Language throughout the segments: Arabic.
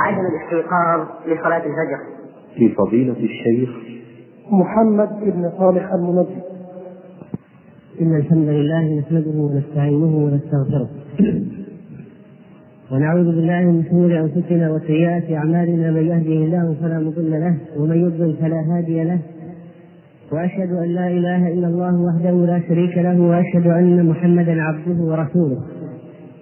عدم الاستيقاظ لصلاة الفجر. لفضيلة الشيخ محمد بن صالح المنجي إن الحمد لله نحمده ونستعينه ونستغفره. ونعوذ بالله من شرور أنفسنا وسيئات أعمالنا. من يهده الله فلا مضل له ومن يضلل فلا هادي له. وأشهد أن لا إله إلا الله وحده لا شريك له وأشهد أن محمدا عبده ورسوله.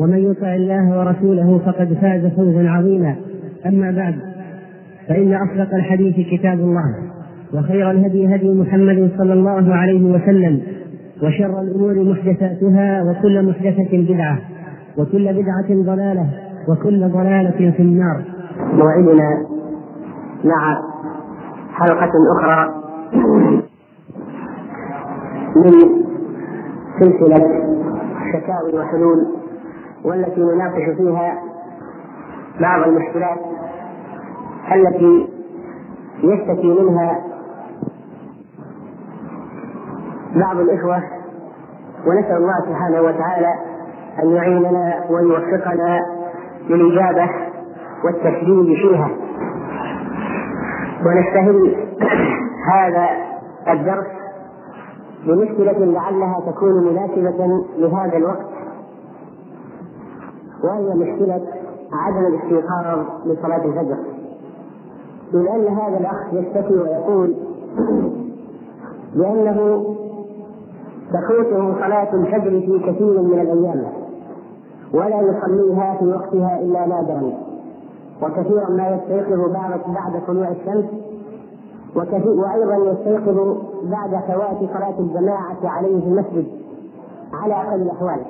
ومن يطع الله ورسوله فقد فاز فوزا عظيما. أما بعد فإن أصدق الحديث كتاب الله وخير الهدي هدي محمد صلى الله عليه وسلم وشر الأمور محدثاتها وكل محدثة بدعة وكل بدعة ضلالة وكل ضلالة في النار. موعدنا مع حلقة أخرى من سلسلة شكاوي وحلول والتي نناقش فيها بعض المشكلات التي يشتكي منها بعض الإخوة ونسأل الله سبحانه وتعالى أن يعيننا ويوفقنا للإجابة والتسديد فيها. ونستهل هذا الدرس بمشكلة لعلها تكون مناسبة لهذا الوقت. وهي مشكلة عدم الاستيقاظ لصلاة الفجر. لأن هذا الأخ يشتكي ويقول بأنه تفوته صلاة الفجر في كثير من الأيام ولا يصليها في وقتها إلا نادرا. وكثيرا ما يستيقظ بعد بعد طلوع الشمس وكثير وأيضا يستيقظ بعد فوات صلاة الجماعة عليه في المسجد على أقل الأحوال.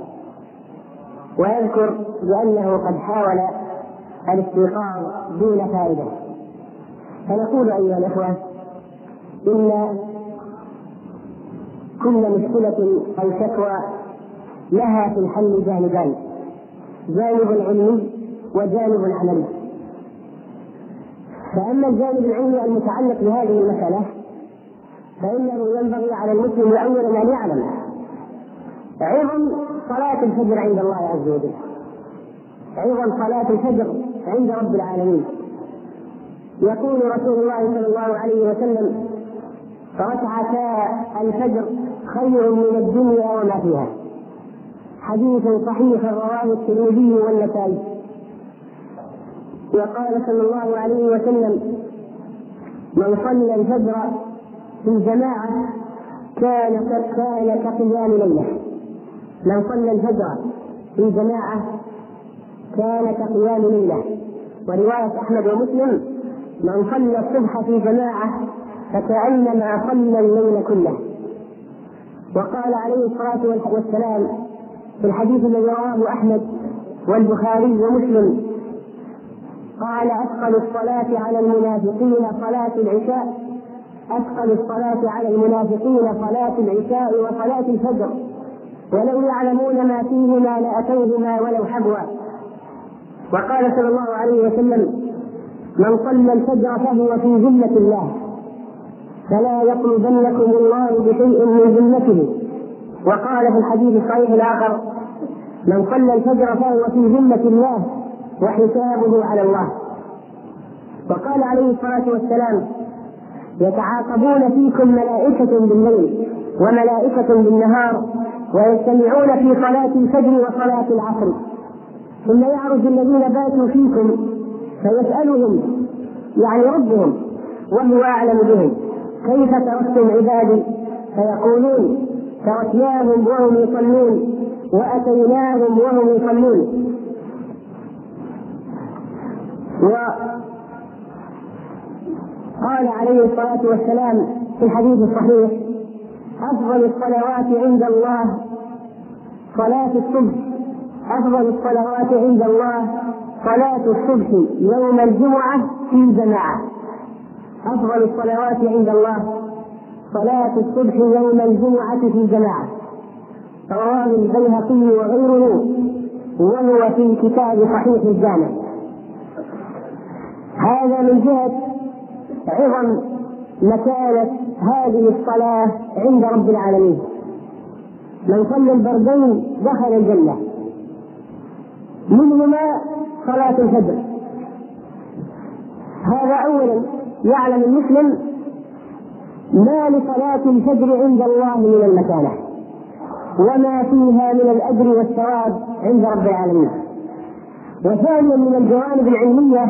ويذكر بأنه قد حاول الاستيقاظ دون فائدة. فنقول أيها الإخوة إن كل مشكلة أو شكوى لها في الحل جانبان جانب علمي وجانب عملي. فأما الجانب العلمي المتعلق بهذه المسألة فإنه ينبغي على المسلم أولا أن يعلم عظم صلاة الفجر عند الله عز وجل. عظم صلاة الفجر عند رب العالمين. يقول رسول الله صلى الله عليه وسلم ركعتا الفجر خير من الدنيا وما فيها. حديث صحيح رواه الترمذي والنسائي. وقال صلى الله عليه وسلم من صلى الفجر في جماعة كان كان كقيام ليلة. من صلى الفجر في جماعة كان كقيام ليلة. ورواية أحمد ومسلم من صلى الصبح في جماعة فكأنما صلى الليل كله. وقال عليه الصلاة والسلام في الحديث الذي رواه أحمد والبخاري ومسلم قال أثقل الصلاة على المنافقين صلاة العشاء أثقل الصلاة على المنافقين صلاة العشاء وصلاة الفجر. ولو يعلمون ما فيهما لأتوهما ولو حبوا. وقال صلى الله عليه وسلم من صلى الفجر فهو في ذمة الله فلا يطلبنكم الله بشيء من ذمته وقال في الحديث الصحيح الآخر من صلى الفجر فهو في ذمة الله وحسابه على الله. وقال عليه الصلاة والسلام يتعاقبون فيكم ملائكة بالليل وملائكة بالنهار ويجتمعون في صلاة الفجر وصلاة العصر. ثم يعرج الذين باتوا فيكم فيسألهم يعني ربهم وهو أعلم بهم. كيف تركتم عبادي؟ فيقولون تركناهم وهم يصلون وأتيناهم وهم يصلون. وقال عليه الصلاة والسلام في الحديث الصحيح أفضل الصلوات عند الله. صلاة الصبح. أفضل الصلوات عند الله. صلاة الصبح يوم الجمعة في جماعة. أفضل الصلوات عند الله. صلاة الصبح يوم الجمعة في جماعة. رواه البيهقي وغيره وهو في كتاب صحيح الجامع. هذا من جهة عظم مكانة هذه الصلاة عند رب العالمين. من صلى البردين دخل الجنة. منهما صلاة الفجر. هذا أولا يعلم المسلم ما لصلاة الفجر عند الله من المكانة وما فيها من الأجر والثواب عند رب العالمين. وثانيا من الجوانب العلمية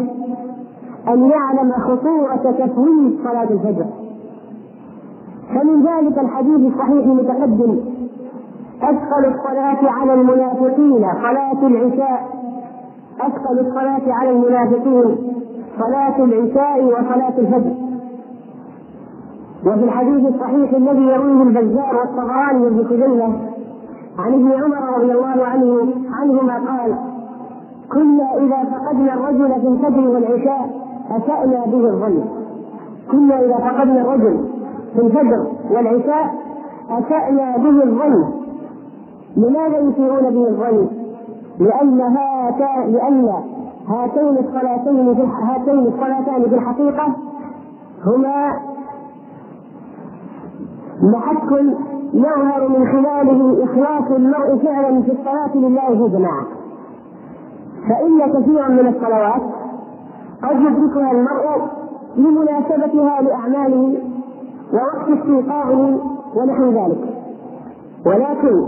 أن يعلم خطورة تفويت صلاة الفجر. فمن ذلك الحديث الصحيح المتقدم. أثقل الصلاة على المنافقين صلاة العشاء. أثقل الصلاة على المنافقين صلاة العشاء وصلاة الفجر. وفي الحديث الصحيح الذي يرويه البزار والطبراني وابن خزيمة عن ابن عمر رضي الله عنه عنهما قال كنا إذا فقدنا الرجل في الفجر والعشاء أسأنا به الظن. كنا إذا فقدنا الرجل في الفجر والعشاء أسأنا به الظن لماذا يسيئون به الظن؟ لأن هاتا لأن هاتين الصلاتين في هاتين الصلاتان في الحقيقة هما محك يظهر من خلاله إخلاص المرء فعلا في الصلاة لله في جماعة فإن كثيرا من الصلوات قد يدركها المرء لمناسبتها لأعماله ووقت استيقاظه ونحو ذلك. ولكن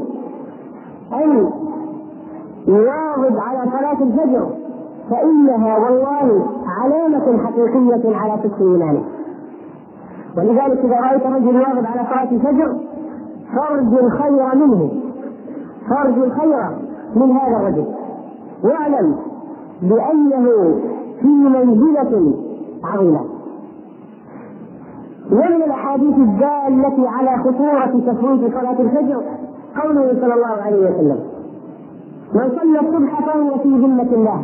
أن يواظب على صلاة الفجر فإنها والله علامة حقيقية على صدق إيمانه ولذلك إذا رأيت رجل يواظب على صلاة الفجر فارجو الخير منه. فارجو الخير من هذا الرجل. واعلم بأنه في منزلة عظيمة. ومن الأحاديث الدالة على خطورة تفويت صلاة الفجر قوله صلى الله عليه وسلم من صلى الصبح فهو في ذمة الله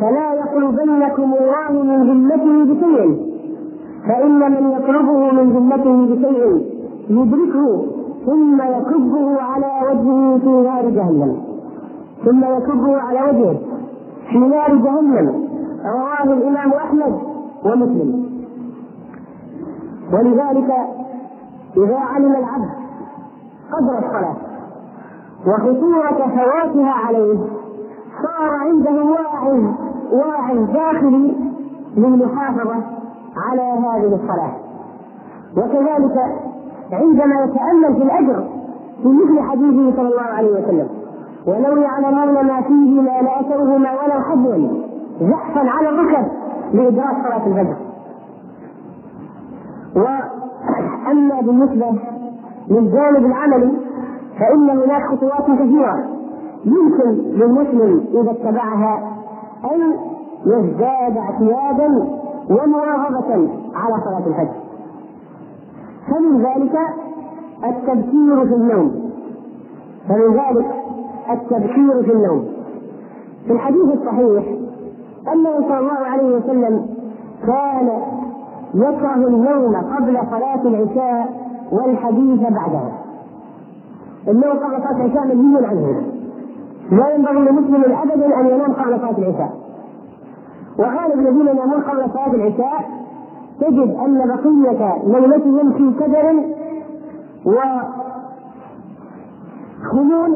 فلا يطلبنكم الله من ذمته بشيء فإن من يطلبه من ذمته بشيء يدركه ثم يكبه على وجهه في نار جهنم ثم يكبه على وجهه في نار جهنم. رواه الإمام أحمد ومسلم. ولذلك إذا علم العبد قدر الصلاة وخطورة فواتها عليه صار عنده واعظ واعظ داخلي للمحافظة على هذه الصلاة. وكذلك عندما يتأمل في الأجر في مثل حديثه صلى الله عليه وسلم ولو يعلمون ما فيه ما لأتوهما ولو حبوا زحفا على الركب لإدراك صلاة الفجر. وأما بالنسبة للجانب العملي فإن هناك خطوات كثيرة. يمكن للمسلم إذا اتبعها أن يزداد اعتيادا ومواظبة على صلاة الفجر. فمن ذلك التبكير في النوم. فمن ذلك التبكير في النوم. في الحديث الصحيح أنه صلى الله عليه وسلم كان يكره النوم قبل صلاة العشاء والحديث بعدها النوم قبل صلاة العشاء منهي عنه لا ينبغي لمسلم ابدا أن ينام قبل صلاة العشاء. وغالب الذين ينامون قبل صلاة العشاء تجد أن بقية ليلتهم في كدر وخمول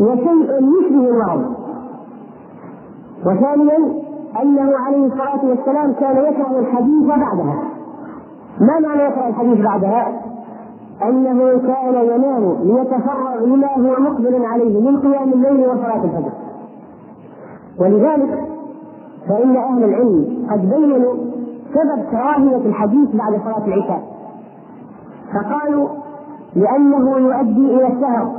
وشيء يشبه المرض وثانيا أنه عليه الصلاة والسلام كان يكره الحديث بعدها. ما معنى يكره الحديث بعدها؟ أنه كان ينام ليتفرغ لما هو مقبل عليه من قيام الليل وصلاة الفجر. ولذلك فإن أهل العلم قد بينوا سبب كراهية الحديث بعد صلاة العشاء. فقالوا لأنه يؤدي إلى السهر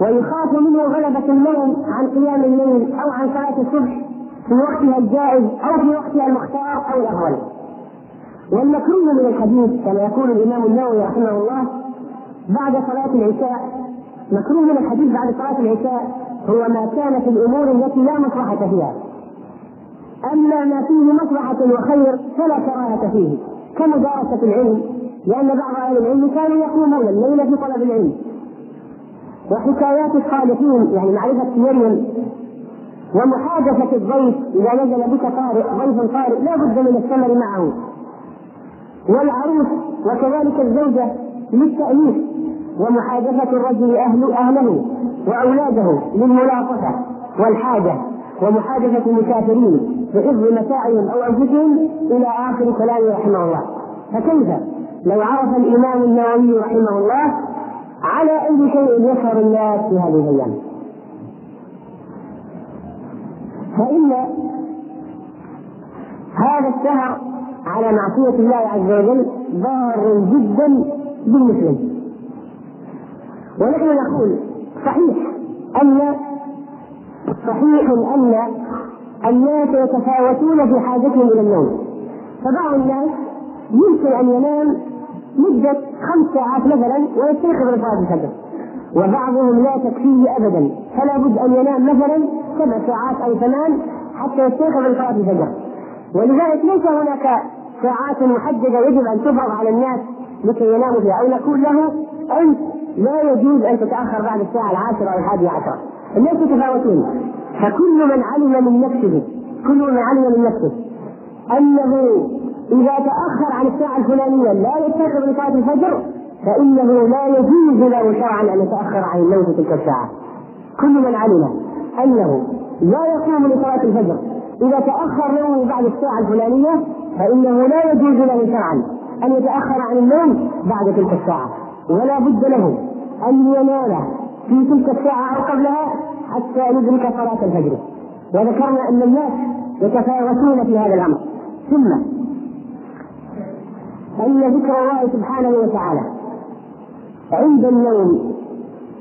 ويخاف منه غلبة النوم عن قيام الليل أو عن صلاة الصبح في وقتها الجائز أو في وقتها المختار أو الأفضل والمكروه من الحديث كما يقول الإمام النووي رحمه الله بعد صلاة العشاء مكروه من الحديث بعد صلاة العشاء هو ما كان في الأمور التي لا مصلحة فيها. أما ما فيه مصلحة وخير فلا كراهة فيه كمدارسة العلم لأن بعض أهل العلم كانوا يقومون الليل في طلب العلم. وحكايات الصالحين يعني معرفة مريم ومحادثة الضيف إذا نزل بك طارئ ضيف طارئ لا بد من الثمر معه. والعروس وكذلك الزوجة للتأنيث ومحادثة الرجل أهل أهله وأولاده للملاطفة والحاجة ومحادثة المسافرين بحفظ متاعهم أو أنفسهم إلى آخر كلامه رحمه الله. فكيف؟ لو عرف الإمام النووي رحمه الله على أي شيء يسهر الناس في هذه الأيام. فإن هذا السهر على معصية الله عز وجل ضار جدا بالمسلم. ونحن نقول صحيح أن صحيح أن الناس يتفاوتون في حاجتهم إلى النوم. فبعض الناس يمكن أن ينام مدة خمس ساعات مثلا ويستيقظ لصلاة الفجر. وبعضهم لا تكفيه أبدا. فلا بد أن ينام مثلا سبع ساعات أو ثمان حتى يستيقظ لصلاة الفجر. ولذلك ليس هناك ساعات محددة يجب أن تفرض على الناس لكي يناموا فيها. أو نقول له أنت لا يجوز أن تتأخر بعد الساعة العاشرة أو الحادية عشرة. الناس يتفاوتون. فكل من علم من نفسه كل من علم من نفسه أنه إذا تأخر عن الساعة الفلانية لا يستيقظ لصلاة الفجر فإنه لا يجوز له شرعا أن يتأخر عن النوم تلك الساعة. كل من علم أنه لا يقوم لصلاة الفجر. إذا تأخر نومه بعد الساعة الفلانية فإنه لا يجوز له شرعا أن يتأخر عن النوم بعد تلك الساعة. ولا بد له أن ينام في تلك الساعة أو قبلها حتى يدرك صلاة الفجر. وذكرنا أن الناس يتفاوتون في هذا الأمر. ثم أن ذكر الله سبحانه وتعالى عند النوم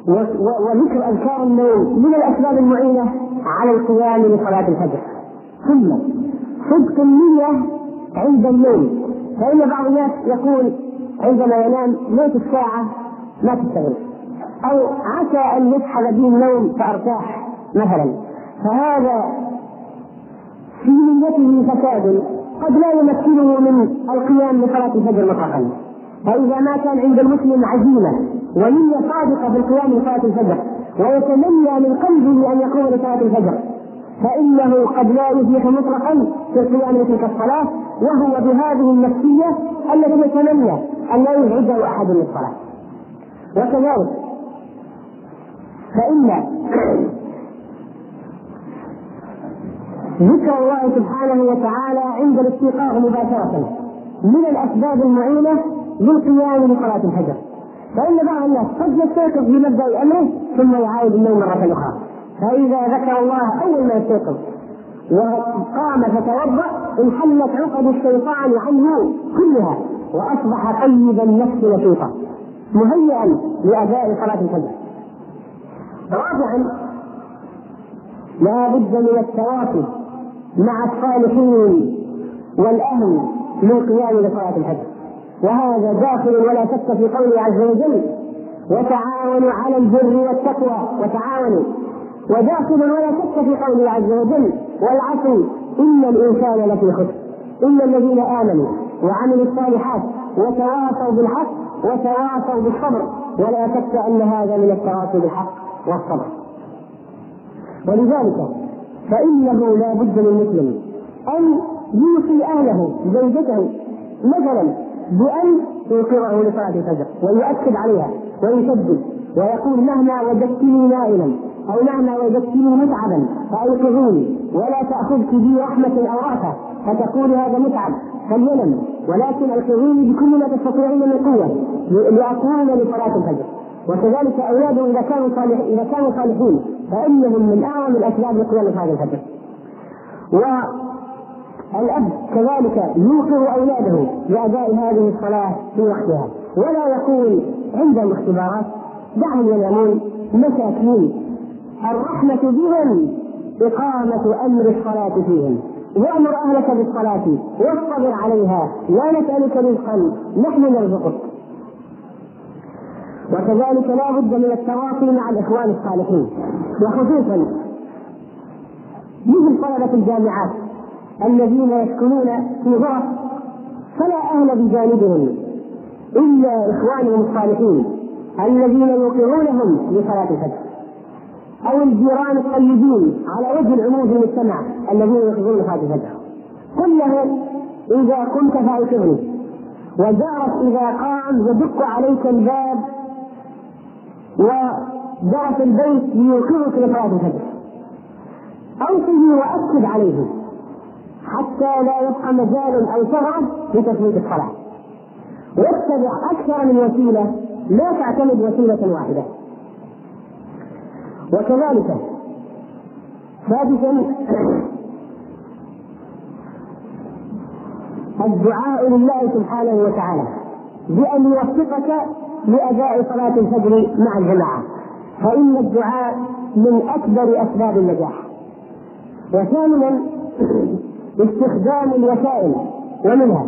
وذكر أذكار النوم من الأسباب المعينة؟ على القيام لصلاة الفجر. ثم صدق النية عند النوم. فإن بعض الناس يقول عندما ينام مئة الساعة ما تشتغل أو عسى أن يسحب بي النوم فأرتاح مثلا. فهذا في نيته فساد قد لا يمكنه من القيام لصلاة الفجر مطلقا. فإذا ما كان عند المسلم عزيمة ونية صادقة في القيام لصلاة الفجر ويتمنى من قلبه أن يقوم لصلاة الفجر. فإنه قد لا يفلح مطلقا في القيام لتلك الصلاة وهو بهذه النفسية التي يتمنى أن لا يزعجه أحد للصلاة وكذلك فإن ذكر الله سبحانه وتعالى عند الاستيقاظ مباشرة من الأسباب المعينة للقيام لصلاة الفجر. فإن بعض الناس قد يستيقظ في مبدأ أمره ثم يعاود النوم مرة أخرى. فإذا ذكر الله أول ما يستيقظ وقام فتوضأ انحلت عقد الشيطان عنه كلها وأصبح طيب النفس نشيطا مهيئا لأداء صلاة الفجر. رابعا لا بد من التواصل مع الصالحين والأهل للقيام لصلاة الفجر. وهذا داخل ولا شك في قوله عز وجل وتعاونوا على البر والتقوى وتعاونوا. وداخل ولا شك في قوله عز وجل والعصر إن الإنسان لفي خسر. الا الذين آمنوا وعملوا الصالحات وتواصوا بالحق وتواصوا بالصبر ولا شك أن هذا من التواصي بالحق والصبر. ولذلك فإنه لا بد للمسلم أن يوصي أهله زوجته مثلا بأن يوقظه لصلاة الفجر ويؤكد عليها ويشدد ويقول مهما وجدتني نائما أو مهما وجدتني متعبا فأيقظوني ولا تأخذك بي رحمة أو رأفة فتقول هذا متعب فلينم ولكن أيقظوني بكل ما تستطيعين من قوة لأقوم لصلاة الفجر وكذلك أولاده إذا كانوا صالح إذا كانوا صالحين فإنهم من أعظم الأسباب لقيام صلاة الفجر. الأب كذلك يوقظ أولاده لأداء هذه الصلاة في وقتها. ولا يقول عندهم اختبارات دعهم ينامون مساكين الرحمة بهم إقامة أمر الصلاة فيهم. وأمر أهلك بالصلاة واصطبر عليها لا نسألك رزقا. نحن نرزقك. وكذلك لا بد من التواصي مع الإخوان الصالحين. وخصوصا مثل طلبة الجامعات. الذين يسكنون في غرف فلا أهل بجانبهم إلا إخوانهم الصالحين الذين يوقظونهم لصلاة الفجر أو الجيران الطيبين على وجه العموم في المجتمع الذين يوقظون لصلاة الفجر. قل له إذا قمت فأوقظني وجارك إذا قام يدق عليك الباب وجرس البيت ليوقظك لصلاة الفجر. أوصه وأكد عليه حتى لا يبقى مجال أو ثغرة لتثبيت الصلاة. واتبع أكثر من وسيلة لا تعتمد وسيلة واحدة. وكذلك سادسا الدعاء لله سبحانه وتعالى بأن يوفقك لأداء صلاة الفجر مع الجماعة. فإن الدعاء من أكبر أسباب النجاح. وثامنا استخدام الوسائل ومنها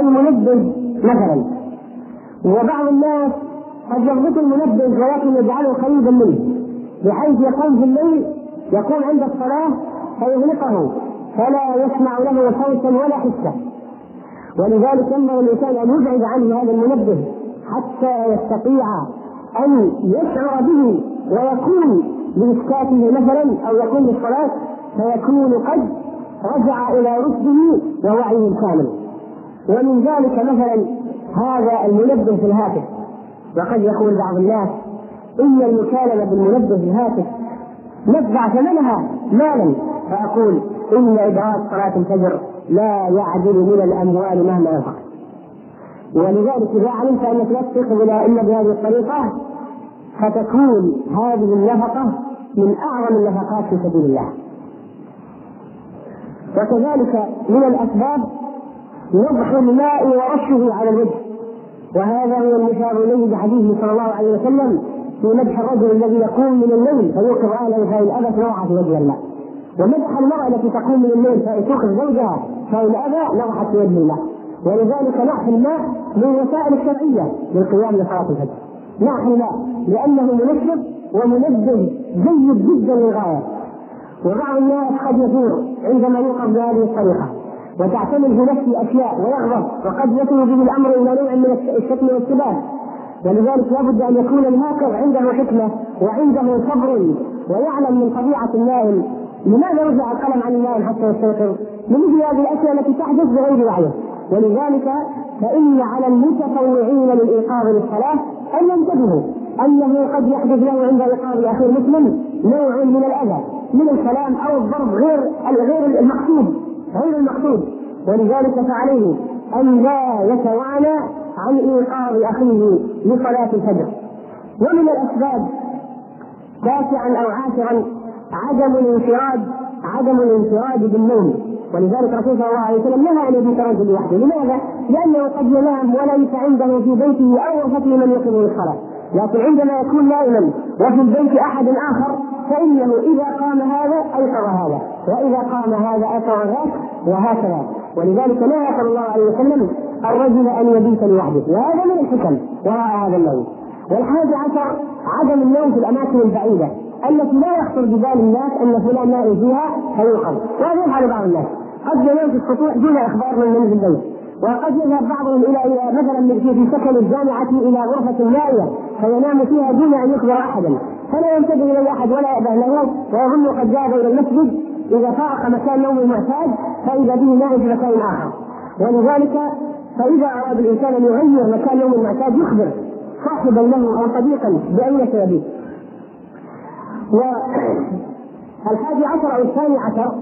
المنبه مثلا. وبعض الناس قد يضبط المنبه ولكن يجعله قريبا منه بحيث يقوم في الليل يكون عند الصلاة فيغلقه فلا يسمع له صوتا ولا حسا. ولذلك ينبغي الإنسان أن يبعد عنه هذا المنبه حتى يستطيع أن يشعر به ويكون باسكاته مثلا أو يكون بالصلاة فيكون قد رجع إلى رشده ووعيه الكامل ومن ذلك مثلا هذا المنبه في الهاتف. وقد يقول بعض الناس إن المكالمة بالمنبه في الهاتف ندفع ثمنها مالا. فأقول إن إدراك صلاة الفجر لا يعدل من الأموال مهما ينفق ولذلك إذا علمت انك لا تستيقظ إلى الا بهذه الطريقة فتكون هذه النفقة من أعظم النفقات في سبيل الله. وكذلك من الأسباب نضح الماء ورشه على الوجه. وهذا هو المشار إليه بحديثه صلى الله عليه وسلم في مدح الرجل الذي يقوم من الليل فيوقظ اهله فان ابت نوعه في وجه الله. ومدح المرأة التي تقوم من الليل فتوقظ زوجها فإن أبى نضحت في وجه الله. ولذلك نعح الماء من الوسائل الشرعية للقيام لصلاة الفجر. نعح الماء لأنه منشط ومنبه جيد جدا للغاية. وبعض الناس قد يثور عندما يوقف بهذه الطريقة. وتعتمد في نفسه أشياء ويغضب وقد يصل به الأمر إلى نوع من الشتم والسباب ولذلك لابد أن يكون الناقض عنده حكمة وعنده صبر ويعلم من طبيعة النائم لماذا رفع القلم عن النائم حتى يستيقظ؟ لمثل هذه الأشياء التي تحدث بغير وعيه ولذلك فإن على المتطوعين للإيقاظ للصلاة أن ينتبهوا. أنه قد يحدث له عند إيقاظ أخي المسلم نوع من الأذى. من الكلام أو الضرب غير غير المقصود غير المقصود. ولذلك فعليه أن لا يتوانى عن إيقاظ أخيه لصلاة الفجر. ومن الأسباب تاسعا أو عاشرا عدم الانفراد عدم الانفراد بالنوم. ولذلك الرسول صلى الله عليه وسلم نهى ان يبيت رجل لوحده، لماذا؟ لأنه قد ينام وليس عنده في بيته أو غرفته من يقظه للصلاه، لكن عندما يكون نائما وفي البيت أحد آخر فإنه إذا قام هذا ايقظ هذا، وإذا قام هذا ايقظ ذاك وهكذا، ولذلك نهى صلى الله عليه وسلم الرجل أن يبيت لوحده، وهذا من الحكم وراء هذا النوم. والحادي عشر عدم النوم في الأماكن البعيدة التي لا يخطر ببال الناس أن فلان نائم فيها فيوقظ وهذا يفعل بعض الناس. قد ينام في السطوح دون إخبار من منزل البيت وقد يذهب بعضهم إلى مثلا في سكن الجامعة إلى غرفة نائية فينام فيها دون أن يخبر احدا. فلا ينتبه اليه احد ولا يأبه له ويظن قد ذهب إلى المسجد إذا فارق مكان نومه المعتاد فإذا به نائم في مكان آخر. ولذلك فإذا أراد الإنسان أن يغير مكان نوم المعتاد يخبر صاحبا له أو صديقا باين سيبيت والحادي عشر أو الثاني عشر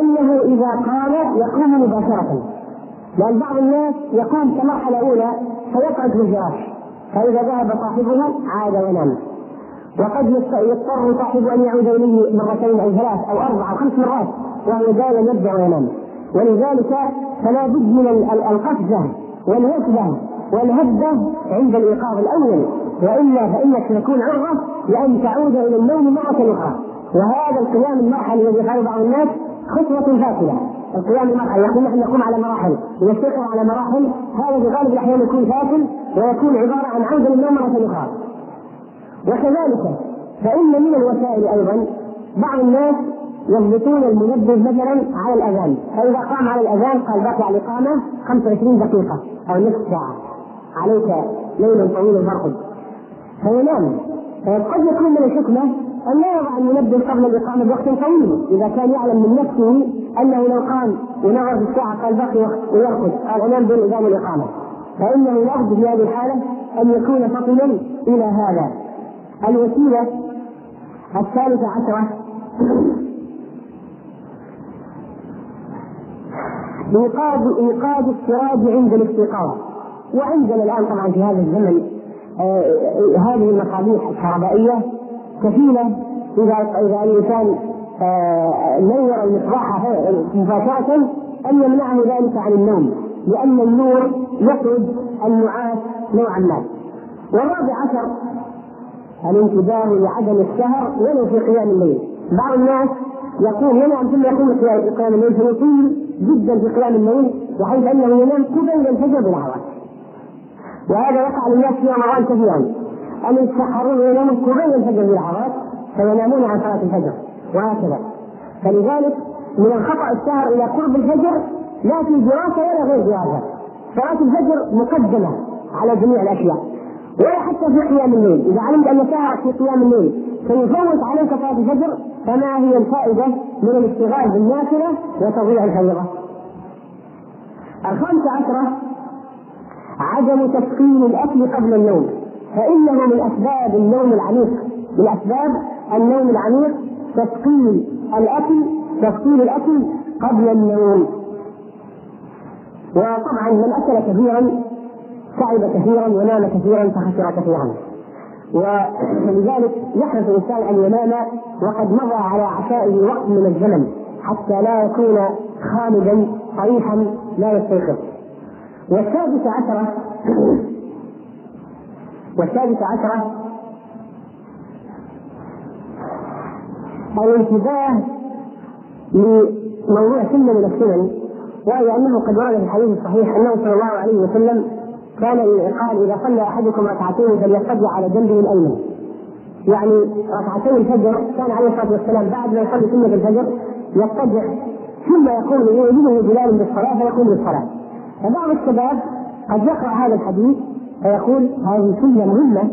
أنه إذا قام يقوم مباشره لأن بعض الناس يقوم كمرحلة أولى فيقعد في فإذا ذهب صاحبها عاد وينام وقد يضطر صاحبه أن يعود إليه مرتين أو ثلاث أو أربع أو خمس مرات وهو دائما يبدا وينام. ولذلك فلا بد من القفزه والوثبه والهبه عند الإيقاظ الأول. وإلا فإنك تكون عرضة لأن تعود إلى النوم مرة أخرى. وهذا القيام المرحلي الذي يفعله بعض الناس خطوة فاشله القيام المرحلي يقول نحن نقوم على مراحل. ونستيقظ على مراحل هذا في غالب الأحيان يكون فاشل ويكون عبارة عن عودة للنوم مرة أخرى. وكذلك فإن من الوسائل أيضا بعض الناس يضبطون المنبه مثلا على الأذان. فإذا قام على الأذان قال بقي على الإقامة 25 دقيقة أو نصف ساعة. عليك ليل طويل فرقد فينام. قد يكون من الحكمة أن لا يضع المنبه قبل الإقامة بوقت طويل. إذا كان يعلم من نفسه أنه لو قام ونظر في الساعة قال بقي وقت ويرقد بين اذان الإقامة. فإنه يرد في هذه الحالة أن يكون فطنا إلى هذا. الوسيلة الثالثة عشرة. ايقاد ايقاد السراج عند الاستيقاظ. وعندنا الآن طبعا في هذا الزمن آه هذه المصابيح الكهربائية كفيله اذا إذا الإنسان نور المصباح مباشره أن يمنعه ذلك عن النوم لأن النور يخرج النعاس نوعا ما. والرابع عشر الانتباه لعدم السهر ولو في قيام الليل. بعض الناس يقول ينام ثم يقوم قيام الليل فيطيل جدا في قيام الليل بحيث أنه ينام قبيل الفجر بلحظات وهذا يقع للناس في رمضان كثيرا. أن يتسحرون وينامون قبيل الفجر بلحظات فينامون عن صلاة الفجر. وهكذا. فلذلك من الخطأ السهر إلى قرب الفجر لا في دراسة ولا غير دراسة. صلاة الفجر مقدمة على جميع الأشياء. ولا حتى في قيام الليل. إذا علمت أن سهرك في قيام الليل سيفوت عليك صلاة الفجر فما هي الفائدة من الاشتغال بالنافلة وتضييع الفريضه الخامسة عشرة عدم تسخين الأكل قبل النوم. فإنه من أسباب النوم العميق. من أسباب النوم العميق تسخين الأكل تسخين الأكل قبل النوم. وطبعا من أكل كثيرا تعب كثيرا ونام كثيرا فخسر كثيرا. ولذلك يحرص الإنسان أن ينام وقد مضى على عشائه وقت من الزمن حتى لا يكون خالدا صريحا لا يستيقظ. والسادسة عشرة والسادسة عشرة الانتباه لموضوع سنة من السنن وهي أنه قد ورد في الحديث الصحيح أنه صلى الله عليه وسلم كان قال إذا صلى أحدكم ركعتين فليضطجع على جنبه الأيمن. يعني ركعتي الفجر كان عليه الصلاة والسلام بعد ما يصلي سنة الفجر يضطجع ثم يقول يؤذنه بلال بالصلاة فيقوم بالصلاة. فبعض الشباب قد يقرأ هذا الحديث فيقول هذه سنة مهمة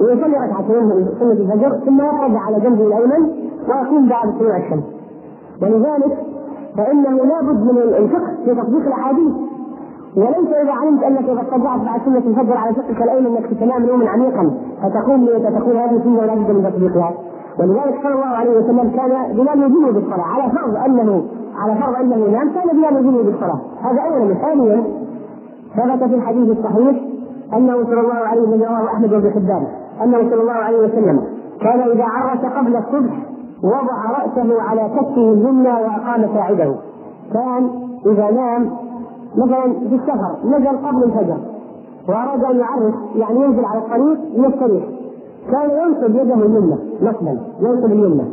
ويصلي ركعتين من سنة الفجر ثم يقعد على جنبه الأيمن ويقوم بعد طلوع الشمس. ولذلك فإنه لابد من الفقه في تطبيق الأحاديث. وليس إذا علمت أنك إذا اضطجعت بعد سنة الفجر على شقك الأيمن أنك تنام نوما عميقا فتقوم تقول هذه سنة ولا بد من تطبيقها. ولذلك صلى الله عليه وسلم كان بلال يجيبه بالصلاة على فرض أنه على فرض أنه ينام كان بلال يجيبه بالصلاة. هذا أولا ثانيا ثبت في الحديث الصحيح أنه صلى الله عليه وسلم رواه أحمد بن حبان أنه صلى الله عليه وسلم كان إذا عرس قبل الصبح وضع رأسه على كفه اليمنى وأقام ساعده. كان إذا نام مثلا في السفر نزل قبل الفجر وأراد أن يعرس يعني ينزل على الطريق يستريح كان ينصب يده اليمنى نصبا ينصب اليمنى.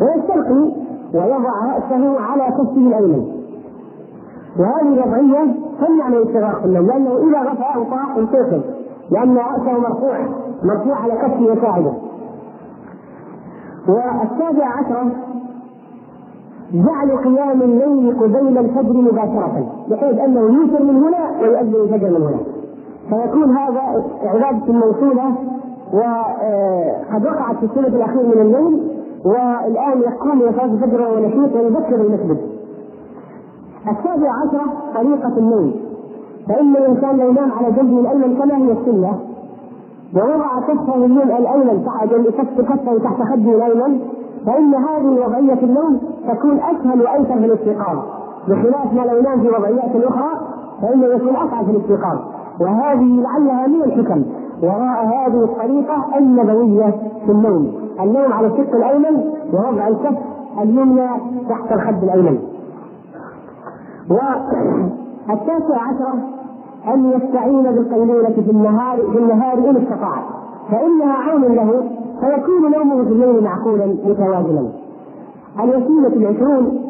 ويستلقي ويضع رأسه على كفه الأيمن. وهذه الوضعية تمنع من الاستغراق في النوم لأنه إذا غفى طاق يستيقظ لأن رأسه مرفوع مرفوع على كفه وساعده. والسابع عشرة جعل قيام الليل قبيل الفجر مباشرة بحيث أنه يوتر من هنا ويؤذن الفجر من هنا. فيكون هذا عبادة موصولة وقد وقعت في الثلث الأخير من الليل والآن يقوم لصلاة الفجر وهو نشيط ويذكر المسجد. السابع عشرة طريقة النوم فإن الإنسان لو نام على جنبه الأيمن كما هي السنة. ووضع كفه اليمين الأيمن تحت كف كفه تحت خده الأيمن فإن هذه وضعية النوم تكون أسهل وأيسر في الاستيقاظ. بخلاف ما لو نام في وضعيات أخرى فإنه يكون أصعب في الاستيقاظ. وهذه لعلها من الحكم. وراء هذه الطريقة النبوية في النوم. النوم على الشق الأيمن ووضع الكف اليمنى تحت الخد الأيمن. والتاسع عشرة أن يستعين بالقيلولة في النهار في النهار إن استطاع. فإنها عون له فيكون نومه في الليل معقولا متوازنا. الوسيلة العشرون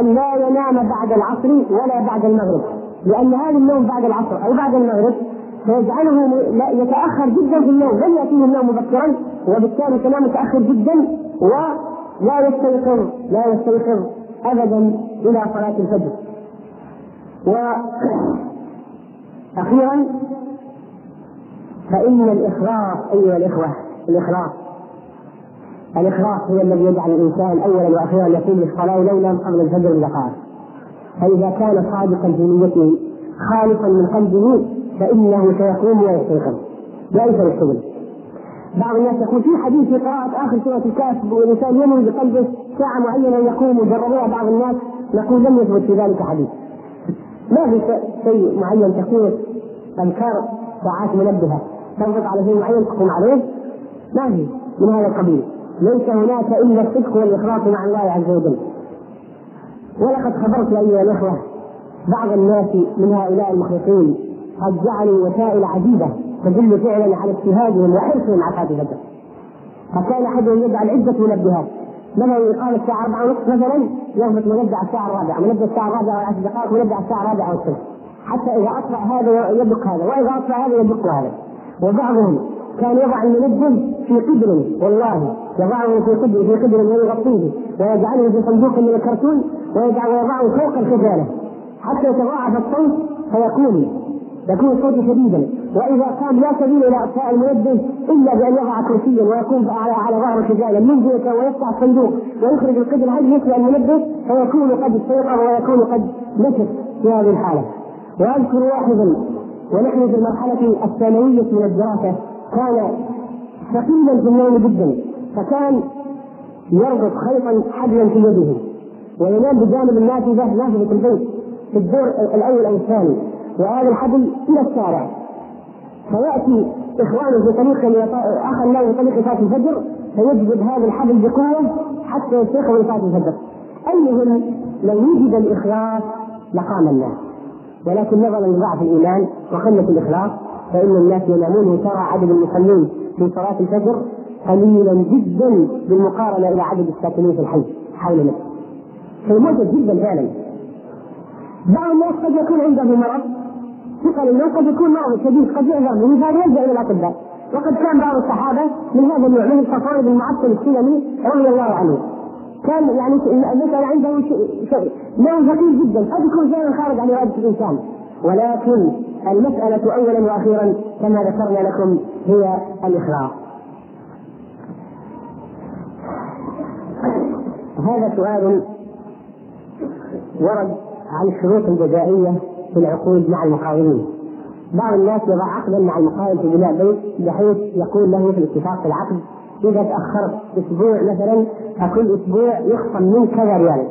أن لا ينام بعد العصر ولا بعد المغرب. لأن هذا النوم بعد العصر أو بعد المغرب فيجعله يتأخر جدا في النوم. لن يأتيه النوم مبكرا وبالتالي تنام متأخر جدا و لا يستيقظ لا يستيقظ ابدا إلى صلاة الفجر. وأخيرا فإن الإخلاص أيها الإخوة الإخلاص الإخلاص هو الذي يجعل الإنسان أولا وأخيرا يقوم للصلاة ليلا قبل الفجر بدقائق فإذا كان صادقا في نيته خالصا من قلبه فإنه سيقوم ويستيقظ. ليس الشغل بعض الناس يقول في حديث في قراءة آخر سورة الكهف والإنسان ينوي بقلبه ساعة معينة يقوم وجربوها بعض الناس يقول لم يثبت في ذلك حديث. ما في شيء معين تكون أذكار ساعات منبهة. تنبط على شيء معين تقوم عليه؟ ما في. من هذا القبيل. ليس هناك إلا الصدق والإخلاص مع الله عز وجل. ولقد خبرت أيها الأخوة بعض الناس من هؤلاء المخلصين قد جعلوا وسائل عديده تدل فعلا على اجتهادهم وحرصهم على صلاه الفجر فكان أحدهم يجعل عده منبهات مثلا يقام الساعة 4 ونصف مثلا يهبط منبه الساعة الرابعة، منبه الساعة الرابعة والعشر دقائق منبه الساعة الرابعة والثلث، حتى إذا أطفأ هذا يدق هذا، وإذا أطفأ هذا يدق هذا، وبعضهم كان يضع المنبه في قدر والله يضعه في قدر في قدر ويغطيه ويجعله في صندوق من الكرتون ويضعه فوق الخزانة. حتى يتضاعف الصوت فيكون يكون الصوت شديدا وإذا قام لا سبيل إلى اطفاء المنبه إلا بأن يضع كرسيا ويكون على على ظهر الخزانه من جهه ويفتح الصندوق ويخرج القدر هل يطفئ المنبه؟ فيكون قد استيقظ ويكون قد نشف في هذه الحالة. وأذكر واحدا ونحن في المرحلة الثانوية من الدراسة كان ثقيلا في النوم جدا. فكان يربط خيطا حبلا في يده وينام بجانب النافذه نافذة البيت في الدور الأول أو الثاني. وهذا الحبل إلى الشارع. فيأتي إخوانه في طريق اخا له في طريق صلاه الفجر فيجذب هذا الحبل بقوة حتى يستيقظ لصلاه الفجر أيهم لو وجد الإخلاص لقام الناس ولكن نظرا لضعف الإيمان وقلة الإخلاص فإن الناس ينامون وترى عدد المصلين في صلاة الفجر قليلا جدا بالمقارنة إلى عدد الساكنين في الحي حول مكة. شيء موجود جدا فعلا. بعض الناس قد يكون عنده مرض ثقل قد يكون مرض شديد قد يعذر به فيلجا إلى الأطباء. وقد كان بعض الصحابة من هذا النوع من التصور بن السلمي رضي الله عنه. كان يعني المسألة عنده شيء نوع ثقيل جدا. قد يكون شيئا خارج عن إرادة الإنسان. ولكن المسألة أولا وأخيرا كما ذكرنا لكم هي الإخلاص. هذا سؤال ورد عن الشروط الجزائية. في العقود مع المقاولين بعض الناس يضع عقدا مع المقاول في بناء بيت بحيث يقول له في الاتفاق في العقد إذا تأخرت أسبوع مثلا فكل أسبوع يخصم من كذا ريال.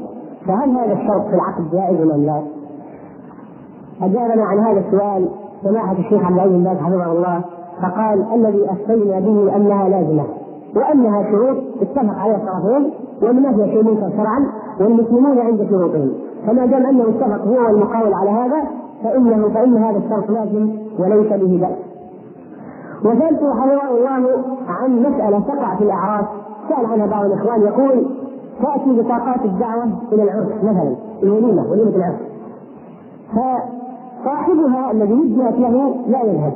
فهل هذا الشرط في العقد جائز ام لا؟ أجابنا عن هذا السؤال سماحة الشيخ عبد العزيز باز حفظه الله فقال الذي افتينا به أنها لازمة وأنها شروط اتفق عليها الطرفين وما فيها شيء منكر شرعا والمسلمون عند شروطهم. فما دام أنه اتفق هو والمقاول على هذا فانه فإن هذا الشرط لازم وليس به بأس. وسالته حفظه الله عن مسألة تقع في الاعراس سأل عنها بعض الإخوان يقول تأتي بطاقات الدعوة إلى العرس مثلا الوليمة وليمة العرس فصاحبها الذي وجهت له لا يذهب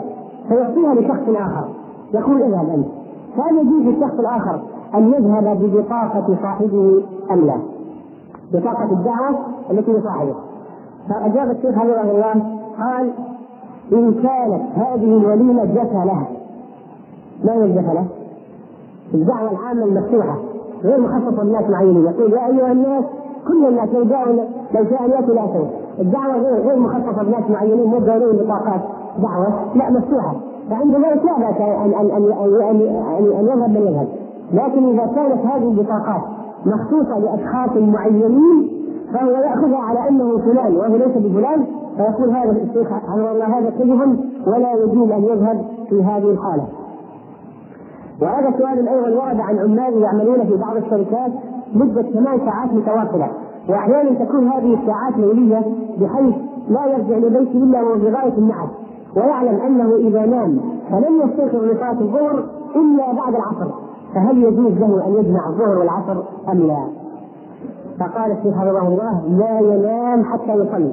فيعطيها لشخص آخر يقول اذهب أنت فهل يجوز للشخص الآخر أن يذهب ببطاقة صاحبه أم لا؟ بطاقة الدعوة التي لصاحبه فأجاب الشيخ حفظه الله قال إن كانت هذه الوليمة جفله ما هي الجفله؟ الدعوة العامة المفتوحة غير مخصصة للناس معينين يقول يا أيها الناس كل الناس لو جاءوا لو شاء ياتوا لا الدعوة غير غير مخصصة بناس معينين مو لهم بطاقات دعوة لا مفتوحة. فعند ذلك لا بأس أن أن أن أن, أن يذهب من يذهب. لكن إذا كانت هذه البطاقات مخصوصة لأشخاص معينين فهو يأخذها على أنه فلان وهو ليس بفلان فيقول هذا الشيخ حفظه الله هذا كذب ولا يجوز أن يذهب في هذه الحالة. وهذا سؤال أيضا ورد عن عمال يعملون في بعض الشركات مدة ثمان ساعات متواصلة. وأحيانا تكون هذه الساعات ليليه بحيث لا يرجع لبيته إلا وهو في غاية النعس ويعلم أنه إذا نام فلن يستيقظ لصلاه الظهر إلا بعد العصر. فهل يجوز له أن يجمع الظهر والعصر أم لا؟ فقال الشيخ حفظه الله لا ينام حتى يصلي.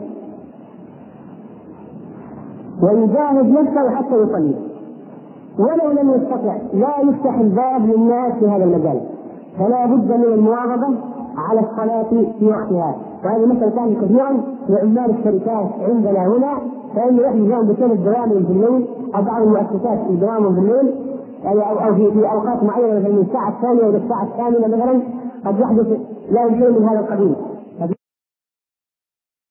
ويجاهد نفسه حتى يصلي. ولو لم يستطع لا يفتح الباب للناس في هذا المجال. فلا بد من المواظبة على الصلاة في وقتها. وهذه مسألة كانت كثيرا لعمال الشركات عندنا هنا. يحدث لهم بسبب الدوام في الليل أو بعض المؤسسات في دوام في الليل يعني أو في, في أوقات معينة مثلا من الساعة الثانية إلى الساعة الثامنة مثلا قد يحدث لهم شيء من هذا القبيل.